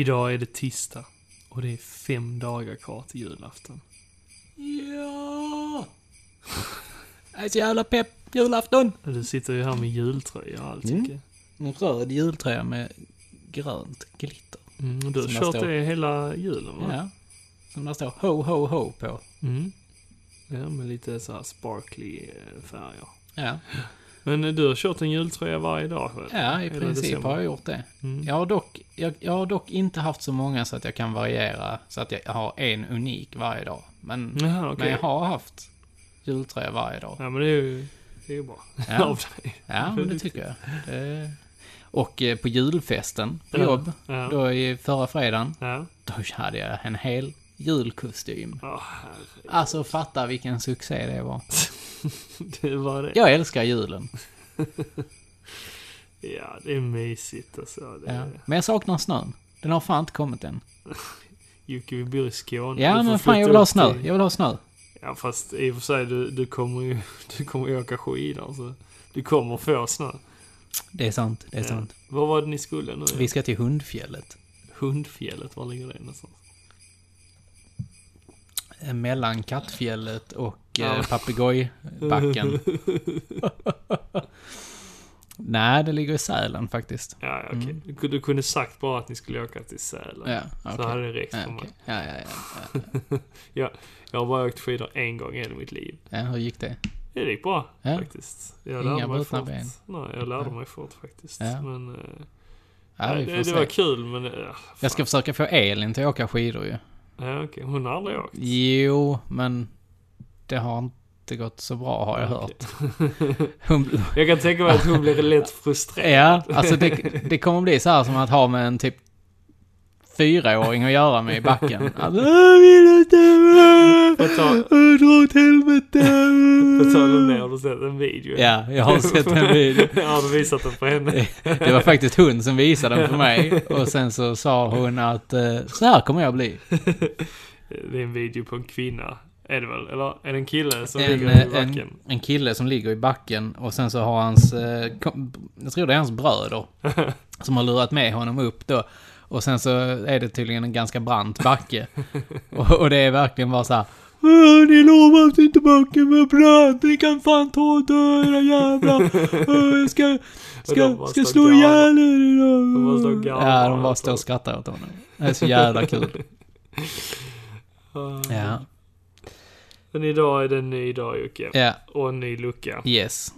Idag är det tisdag och det är fem dagar kvar till julafton. Ja! Jag är så jävla pepp. Julafton! Du sitter ju här med jultröja och allt Mm. En röd jultröja med grönt glitter. mm, Du har kört står- det hela julen va? Ja. Som där står ho, ho, ho på. Mm. Ja, med lite så här sparkly eh, färger. Ja, Men du har kört en jultröja varje dag ja i princip december. har jag gjort det. Mm. Jag har, dock, jag, jag har dock inte haft så många så att jag kan variera så att jag har en unik varje dag. Men, Jaha, okej. men jag har haft jultröja varje dag. Ja, men det är ju, det är ju bra. Ja. Av dig. Ja, men det tycker jag. Det... Och eh, på julfesten på Ja. jobb, Ja. då i förra fredagen, Ja. då hade jag en hel julkostym. Herregud. Alltså fatta vilken succé det var. Det var det. Jag älskar julen. Ja, det är mysigt alltså. Det Ja. Men jag saknar snön. Den har fan inte kommit än. Jocke, vi bor i Skåne. Ja, men fan jag vill ha snö. till- Jag vill ha snö. Ja, fast i och för sig, du, du kommer ju du kommer ju åka skidor. Så du kommer få snö. Det är sant, det är Ja. sant. Vad var det ni skulle nu? Vi ska till Hundfjället. Hundfjället, var ligger det någonstans? Eh, Mellan Kattfjället och Ja. eh, Papegojbacken. Nej, det ligger i Sälen faktiskt. Ja, ja, okej. Mm. Du, kunde- du kunde sagt bara att ni skulle åka till Sälen. Ja, Så okej. hade det räckt Ja, för mig. okej. ja, ja, ja, ja. Jag har bara åkt skidor en gång i hela mitt liv. ja. Hur gick det? Det gick bra Ja. faktiskt. Jag Inga brutna ben. Nej, jag lärde Ja. mig fort faktiskt. Ja. Men... eh, Ja, det, det var kul, men... Uh, Jag ska försöka få Elin till att åka skidor ju. Ja, okej. Hon har aldrig åkt. Jo, men det har inte gått så bra har jag Ja, hört. Hon, Jag kan tänka mig att hon blir lätt frustrerad. ja, alltså det, det kommer bli så här som att ha med en typ fyraåring att göra med i backen. Alltså, jag vill inte tal- Dra åt helvete! På tal om det, har du sett en video? Ja, jag har sett en video. har du visat den för henne? Det var faktiskt hon som visade den för mig. Och sen så sa hon att eh, så här kommer jag bli. Det är en video på en kvinna. Är det väl? Eller är det en kille som En, ligger i eh, backen? en, en kille som ligger i backen och sen så har hans, eh, kom, jag tror det är hans bröder, som har lurat med honom upp då. Och sen så är det tydligen en ganska brant backe. och, och det är verkligen bara så här. "Åh, Ni lovar att inte backen var brant, ni kan fan ta och dö era jävlar. Jag ska, ska, ska slå ihjäl er idag. De bara står Ja, de bara står och skrattar åt honom. Det är så jävla kul. Ja, Men idag är det en ny dag Jocke. ja, Och en ny lucka. yes.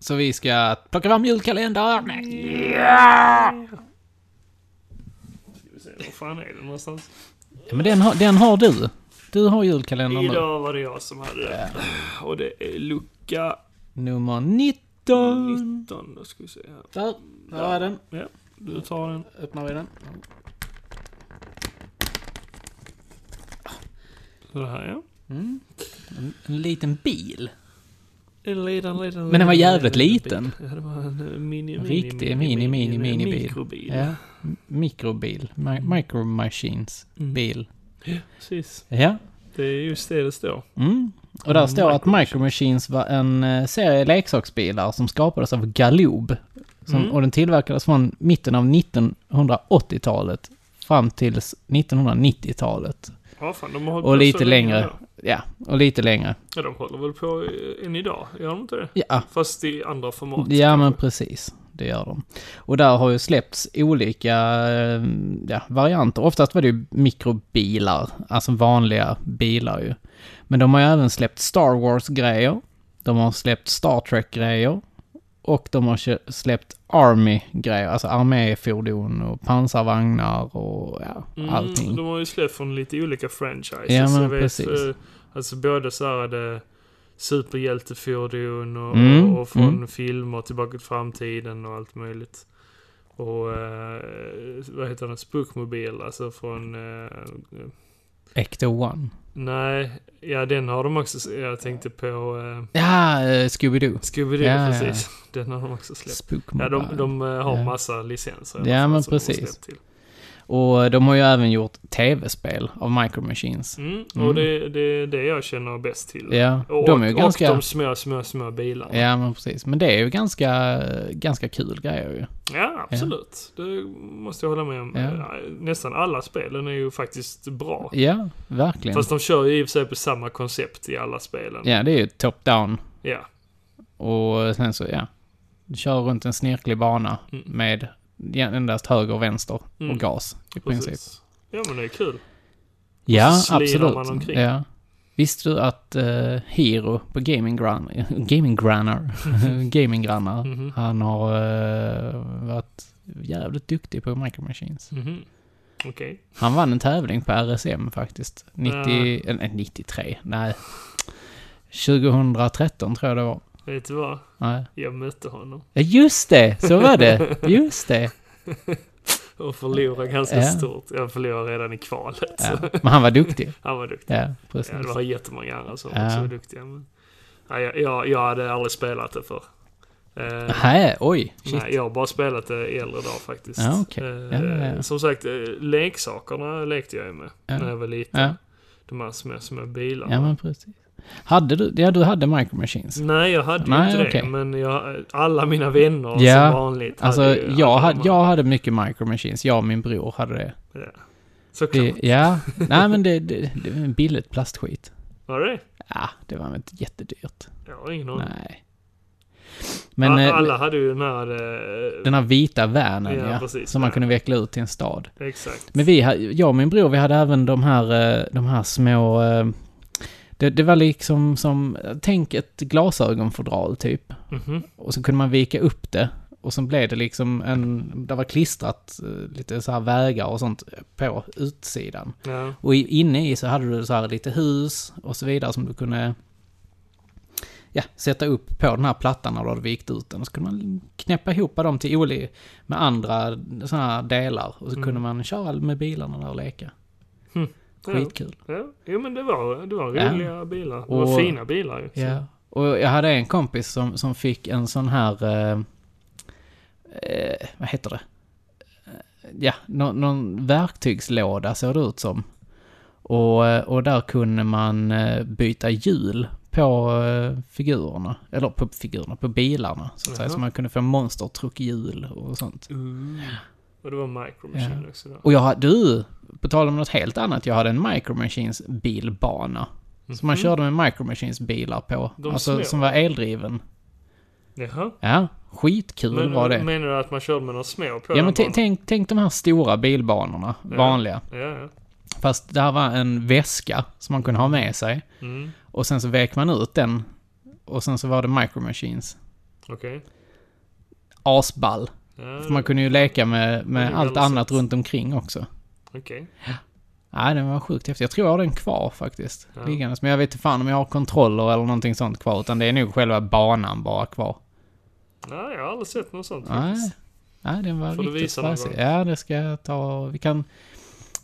Så vi ska plocka fram julkalendern. Ska var fan är det någonstans? Ja, men den har, den har du. Du har julkalendern nu. Idag var det jag som hade det. Och det är lucka Nummer 19. 19. Då ska vi se här. Där, där är den. Ja, du tar den. Öppnar vi den. Så här ja. Mm. En, en liten bil. Liten, liten, Men den var jävligt liten bil. Ja, det var en eh, mini, mini, riktig mini, mini, minibil. Mikrobil. Ja. Mikrobil. Mi- micro machines. Mm. Bil. Precis. Ja. Det är just det det står. Mm. Och där Mm, står att Micro Machines var en eh, serie leksaksbilar som skapades av Galoob. Som, Mm. Och den tillverkades från mitten av 1980-talet fram till 1990-talet. Ja, fan, Och lite längre. Ja, och lite längre. Ja, de håller väl på än idag? Gör de inte det? Ja, Fast i andra format. ja men precis. Det gör de. Och där har ju släppts olika eh, ja, varianter. Oftast var det ju mikrobilar, alltså vanliga bilar ju. Men de har ju även släppt Star Wars-grejer. De har släppt Star Trek-grejer. Och de har släppt Army-grejer, alltså arméfordon och pansarvagnar och ja, Mm, allting. De har ju släppt från lite olika franchises. Ja, men vet, precis. eh, Alltså både så här det superhjältefordon och, Mm, och från mm. filmer tillbaka till framtiden och allt möjligt. Och eh, vad heter den? Spookmobil, alltså från... Eh, Ecto One. Nej, ja den har de också, jag tänkte på eh, Ja, eh, Scooby-Doo. Scooby-Doo, Ja, ja, ja. precis. Den har de också släppt. Spookmobile. Ja, de, de eh, har Ja. massa licenser. Ja, fall men precis. Till. Och de har ju även gjort tv-spel av Micro Machines. Mm, Mm. och det, det är det jag känner bäst till. Ja, Och, de är ju och ganska... de små, små, små bilarna. Ja, men precis. Men det är ju ganska, ganska kul grejer ju. Ja, absolut. Det måste jag hålla med om. Ja. Ja, Nästan alla spelen är ju faktiskt bra. Ja, verkligen. Fast de kör ju i och för sig på samma koncept i alla spelen. Ja, det är ju top-down. Ja. Och sen så, ja. Du kör runt en snirklig bana Mm. med ja, endast höger och vänster Mm. och gas i princip. Precis. Ja, men det är kul. Ja, absolut. man omkring. Ja. Visste du att uh, Hero på Gaming Grannar, Gaming Grannar, Gaming Grannar, Mhm. han har eh, varit jävligt duktig på Micro Machines. Mhm. Okej. Han vann en tävling på RSM faktiskt. 90, eller 93, nej. 2013 tror jag det var. Vet du vad? Nej. Jag mötte honom. Ja, just det! Så var det! Just det! Och förlorade ganska Ja. stort. Jag förlorade redan i kvalet. Ja. Men han var duktig. Han var duktig. Ja, Ja, precis. det var jättemånga andra som Ja. också var duktiga. Men... Ja, jag, jag, hade aldrig spelat det för. Eh, Nähä, oj! Shit. nej, jag har bara spelat det i äldre dagar faktiskt. Ja, okej. Eh, Ja, ja, ja. Som sagt, eh, leksakerna lekte jag ju med Ja. när jag var liten. Ja. De här små, små bilarna. Ja, men precis. Hade du, ja du hade Micro Machines. Nej, jag hade Nej, inte okej. det. Men jag, alla mina vänner Ja, som vanligt Alltså, hade ju jag, alla hade, jag hade mycket Micro Machines. Jag och min bror hade det. Ja. Såklart. det ja, nej men det, det, det var en billigt plastskit. Var det Ja, det var väl inte jättedyrt. Jag har ingen aning. Nej. Men A- eh, alla hade ju den här... eh, den här vita vanen, Ja, ja, precis, som man kunde veckla ut till en stad. Exakt. Men vi, jag och min bror, vi hade även de här, eh, de här små... Det, det var liksom som, tänk ett glasögonfodral typ. Mhm. Och så kunde man vika upp det. Och så blev det liksom en, det var klistrat eh, lite så här vägar och sånt på utsidan. Ja. Och inne i så hade du så här lite hus och så vidare som du kunde ja, sätta upp på den här plattan när du hade vikt ut den. Och så kunde man knäppa ihop dem till olika med andra sådana här delar. Och så Mm. kunde man köra med bilarna där och leka. Ja. Skitkul. Ja, jo men det var, det var Ja. roliga bilar. Det Och- var fina bilar ju. så. Ja. Och jag hade en kompis som, som fick en sån här... Eh, eh, vad heter det? Eh, Ja, någon, någon verktygslåda såg det ut som. Och, eh, och där kunde man byta hjul på figurerna. Eller på figurerna, på bilarna. Så att säga. Så man kunde få monstertruckhjul och sånt. Uh. Och det var Micro Machine Ja. också då. Och jag hade, du, på tal om något helt annat, jag hade en Micro Machines bilbana. Som man Mhm. körde med Micro Machines bilar på. De alltså små? som var eldriven. Jaha. Ja, skitkul Men var det. menar du att man körde med några små på ja, men t- tänk, tänk de här stora bilbanorna, Ja. vanliga. Ja, ja. Fast det här var en väska som man kunde ha med sig. Mm. Och sen så vek man ut den. Och sen så var det Micro Machines. Okej. Asball. Ja, För man kunde ju leka med, med allt annat runt omkring också. Okej. Nej, den var sjukt häftig. Jag tror jag har den kvar faktiskt. Ja. Liggandes. Men jag vet inte fan om jag har kontroller eller någonting sånt kvar. Utan det är nog själva banan bara kvar. Nej, jag har aldrig sett något sånt Nej. faktiskt. Nej, den var Får du riktigt visa någon fräsig. Ja, det ska jag ta. Vi kan,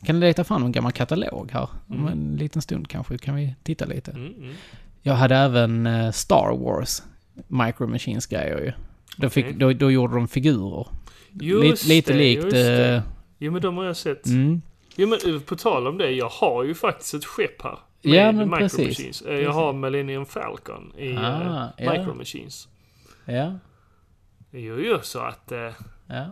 kan leta fram en gammal katalog här. Om Mm. en liten stund kanske kan vi titta lite. Mm, mm. Jag hade även eh, Star Wars Micro Machines grejer ju. Då, fick, Okej. då, då gjorde de figurer. Just lite lite det, likt... just det. eh, Jo men de har jag sett. Mm, Jo men eh, på tal om det, jag har ju faktiskt ett skepp här. Ja, men precis. Machines. Eh, Jag har Millennium Falcon i Ah, ja. Micro Machines. ja, Jo, jo, så att ja.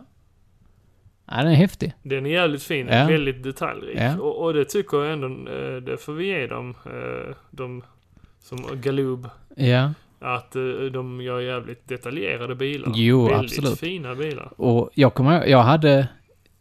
Ja, den är häftig. den är jävligt fin. Ja. Väldigt detaljrik. Ja. Och, och det tycker jag ändå, det får vi ge dem. De som Galoob. Ja. Att eh, de gör jävligt detaljerade bilar. Jo, Väldigt absolut. fina bilar. Och jag kommer jag hade...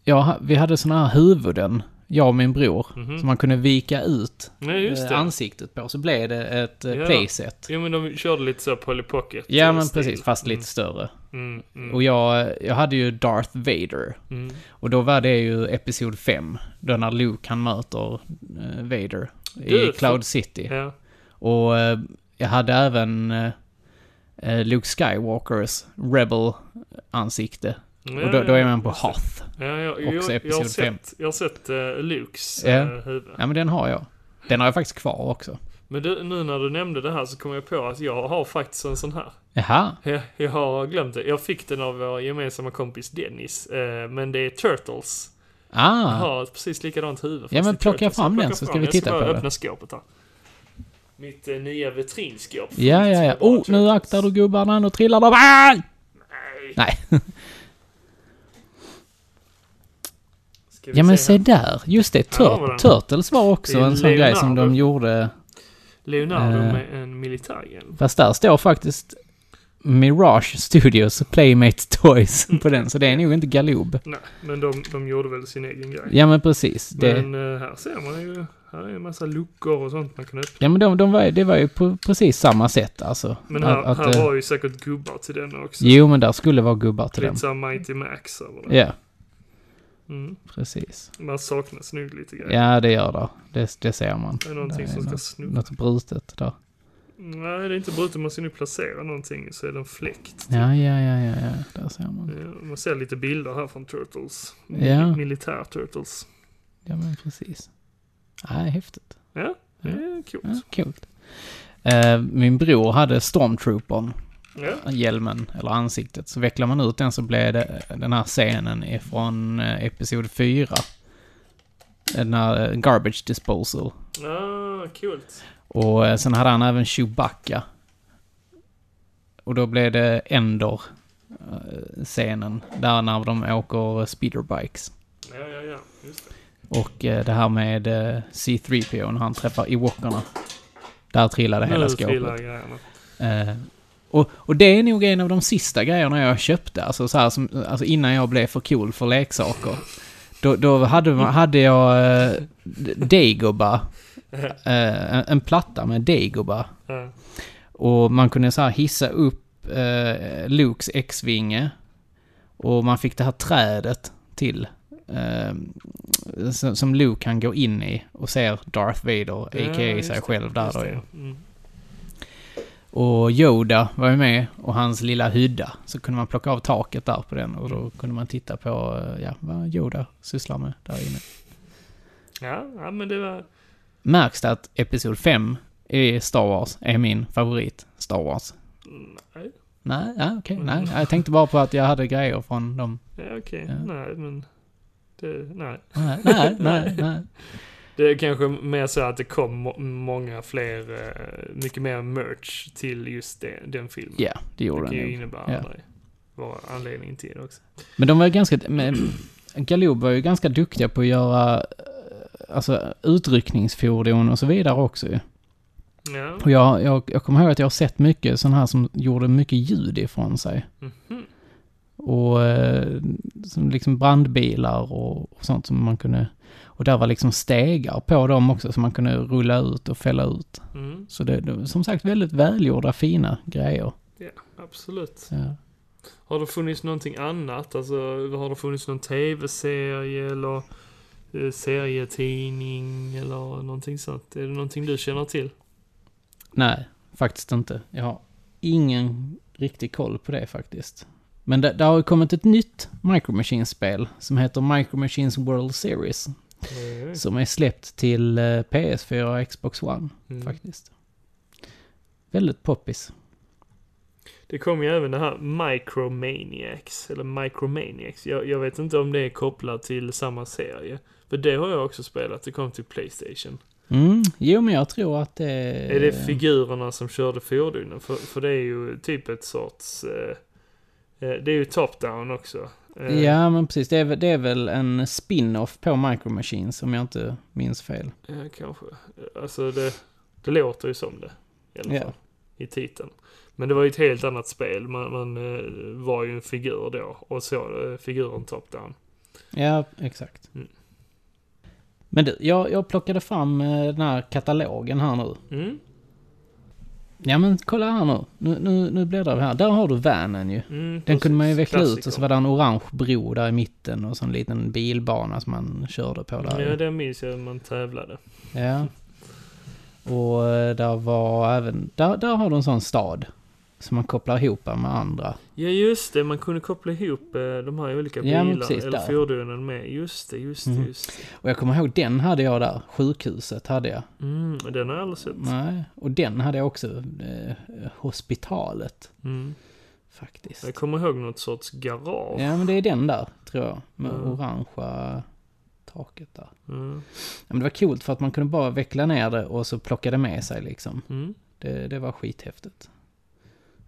Jag, vi hade såna här huvuden, jag och min bror. Mhm. Som man kunde vika ut Nej, just eh, ansiktet på. Så blev det ett eh, Ja. playset. Jo, men de körde lite så Polly Pocket. Ja, men stil. precis. Fast lite större. Mm, mm, Och jag, jag hade ju Darth Vader. mm. Och då var det ju Episod 5. Då när Luke han möter Vader i Du, Cloud City. Ja. Och jag hade även eh, eh, Luke Skywalkers Rebel-ansikte. Ja, och då, då är man på det. Hoth. Ja, jag, jag, Också jag, jag har sett, jag har sett uh, Lukes Ja. eh, huvud. Ja, men den har jag. Den har jag faktiskt kvar också. Men du, nu när du nämnde det här så kom jag på att jag har faktiskt en sån här. Jaha. Jag, jag har glömt det. Jag fick den av vår gemensamma kompis Dennis. eh, men det är Turtles. Ah, har ett precis likadant huvud. Ja, men plocka fram Jag den så ska vi titta Jag ska på bara det. öppna skåpet här. Mitt eh, nya vitrinskåp. ja, ja, ja. Oh, nu aktar du gubbarna, nu trillar de. Ah! Nej. Nej. Ja men se där, just det, Ja, var Tur den. Turtles var också en sån grej som de Leonardo. gjorde. Leonardo Eh. med en militärhjälm. Fast där står faktiskt Mirage Studios Playmate Toys på den, så det är nog inte Galoob. Nej, men de, de gjorde väl sin egen grej. Ja men precis. Det, Men eh, här ser man ju, här är en massa luckor och sånt man kan öppna. ja men de, de var, det var ju på precis samma sätt alltså. Men här, Att- här eh, var ju säkert gubbar till den också. Jo men där skulle vara gubbar till den. Lite Mighty Max över det. Ja, Mm. precis. Man saknar nog lite grejer. Ja det gör det. Det, det ser man. Det är någonting Det som ska något, snurra. något brutet där. Nej, det är inte brutet. Man ska nu placera någonting så är den fläkt. Ja, ja, ja, ja, ja. Där ser man. Ja, Man ser lite bilder här från Turtles. Ja. Militär-Turtles. Ja men precis. Ja, häftigt. Ja, det är coolt. Ja, coolt. Eh, min bror hade Stormtroopern, Ja. hjälmen, eller ansiktet. Så vecklar man ut den så blev det den här scenen ifrån eh, Episod 4. Den här eh, Garbage Disposal. Coolt. Och eh, sen hade han även Chewbacca. Och då blev det Endor eh, scenen. Där när de åker speederbikes. Ja, ja, ja. Just det. Och eh, det här med eh, C3PO när han träffar Ewokerna. Där trillade hela nu skåpet. Eh, och, och det är nog en av de sista grejerna jag köpte, alltså, så här, som, alltså innan jag blev för cool för leksaker. Då, då hade, man, hade jag eh, Dagobah, en, en platta med Dagobah. Ja. Och man kunde så här hissa upp eh, Lukes X-vinge. Och man fick det här trädet till. Eh, som, som Luke kan gå in i och ser Darth Vader, a.k.a. sig själv där då. Mm. Och Yoda var ju med och hans lilla hydda. Så kunde man plocka av taket där på den och då kunde man titta på eh, ja, vad Yoda sysslar med där inne. Ja, ja, men det var... Märks det att Episod 5 i Star Wars är min favorit Star Wars? Nej, Nej, ja, okej, Mm. nej. Jag tänkte bara på att jag hade grejer från dem. ja, okej. Ja. Nej, men... Det, nej. Nej, nej, nej, nej. Det är kanske mer så att det kom må många fler, eh, mycket mer merch till just det, den filmen. Ja, det det gjorde kan ju den nog. innebära Ja. det. Var anledningen till det också. Men de var ju ganska... Galoob var ju ganska duktiga på att göra alltså, utryckningsfordon och så vidare också. Ja. Och jag, jag, jag kommer ihåg att jag har sett mycket sådana här som gjorde mycket ljud ifrån sig. Mhm. Och eh, som liksom brandbilar och, och sånt som man kunde... Och där var liksom stegar på dem också som man kunde rulla ut och fälla ut. Mm. Så det, det som sagt väldigt välgjorda, fina grejer. Ja, absolut. Ja. Har det funnits någonting annat? Alltså, har det funnits någon tv-serie eller serietidning eller någonting sånt? Är det någonting du känner till? Nej, faktiskt inte. Jag har ingen riktig koll på det faktiskt. Men det, det har ju kommit ett nytt Micro Machines-spel som heter Micro Machines World Series. Mm. Som är släppt till eh, PS4 och Xbox One Mm. faktiskt. Väldigt poppis. Det kom ju även det här Micromaniacs, eller Micromaniacs. Jag, jag vet inte om det är kopplat till samma serie. För det har jag också spelat, det kom till Playstation. Mm, jo men jag tror att det... Är det figurerna som körde fordonen? För, för det är ju typ ett sorts... Eh, eh, det är ju top-down också. Eh, Ja men precis, det är, det är väl en spin-off på Micro Machines om jag inte minns fel. Ja, kanske. Alltså det, det låter ju som det. I alla fall. I titeln. Men det var ju ett helt annat spel. Man, man eh, var ju en figur då. Och så eh, figuren top-down. Ja, exakt. Mm. Men du, jag, jag plockade fram eh, den här katalogen här nu. Mm. Ja men kolla här nu. Nu, nu, nu bläddrar vi här. Där har du vanen ju. Mm, Den kunde man ju veckla ut och så var det en orange bro där i mitten och så en liten bilbana som man körde på där. Ja, det minns jag man tävlade. Ja. Och där var även, där, där har du en sån stad. Som man kopplar ihop med andra. Ja, just det. Man kunde koppla ihop eh, de här olika Ja, bilarna precis, eller där. fordonen med. Just det, just det, Mm. just det. Och jag kommer ihåg, den hade jag där. Sjukhuset hade jag. Mm, den har jag aldrig sett. Nej, och den hade jag också. Eh, hospitalet, Mm. faktiskt. Jag kommer ihåg något sorts garage. Ja, men det är den där, tror jag. Med Mm. orangea taket där. Mm. Ja, men det var coolt för att man kunde bara veckla ner det och så plocka det med sig liksom. Mm. Det, det var skithäftigt.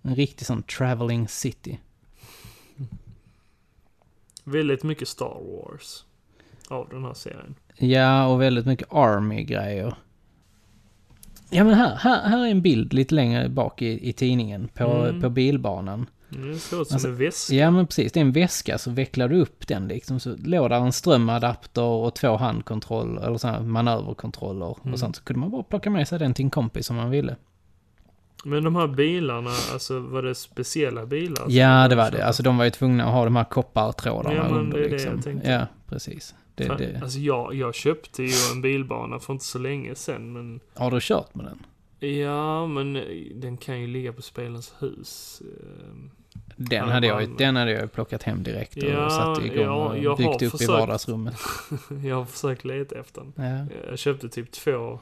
En riktig sån traveling city. Väldigt mycket Star Wars. Av den här serien. Ja, och väldigt mycket Army-grejer. Ja, men här, här, här är en bild lite längre bak i, i tidningen på, Mm. på bilbanan. Mm, Det ser ut som Alltså, en väska. Ja, men precis. Det är en väska, så vecklar du upp den liksom. Så låg där en strömadapter och två handkontroller, eller sådana manöverkontroller Mm. och sånt. Så kunde man bara plocka med sig den till en kompis om man ville. Men de här bilarna, alltså var det speciella bilar? Ja, det var det. Alltså de var ju tvungna att ha de här koppartrådarna Ja, men under det är det liksom. jag tänkte. Ja, precis. Det, Fan, det. Alltså jag, jag köpte ju en bilbana för inte så länge sedan men Har du kört med den? Ja, men den kan ju ligga på spelens hus. Ehm, Den hade, jag, man- den hade jag plockat hem direkt och Ja, satt igång ja, och jag byggt upp i försökt. vardagsrummet. Jag har försökt leta efter den. Ja. Jag köpte typ två,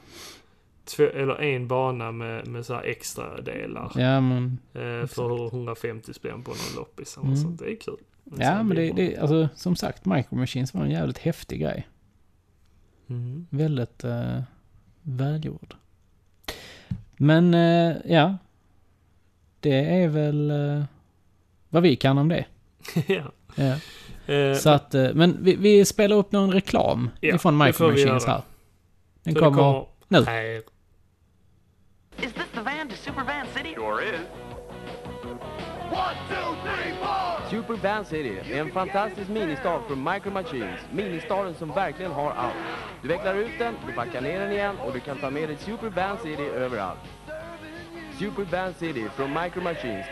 två eller en bana med, med så här extra delar. ja, men, eh, för 150 spänn på någon loppis eller Mm. sånt. Det är kul. En ja, men det, det, alltså som sagt, Micro Machines var en jävligt häftig grej. Mm. Väldigt uh, välgjord. Men eh, ja, det är väl eh, vad vi kan om det. ja. Ja. Eh, Så att, eh, men vi, vi spelar upp någon reklam Ja, ifrån Micro Machines här. Den det kommer nu. här. Van City? Sure is. Super Band City är en fantastisk ministad från Micro Machines. Ministaden som verkligen har allt. Du vecklar ut den, du packar ner den igen och du kan ta med dig Super Band City överallt. Super Band City från Micro Machines.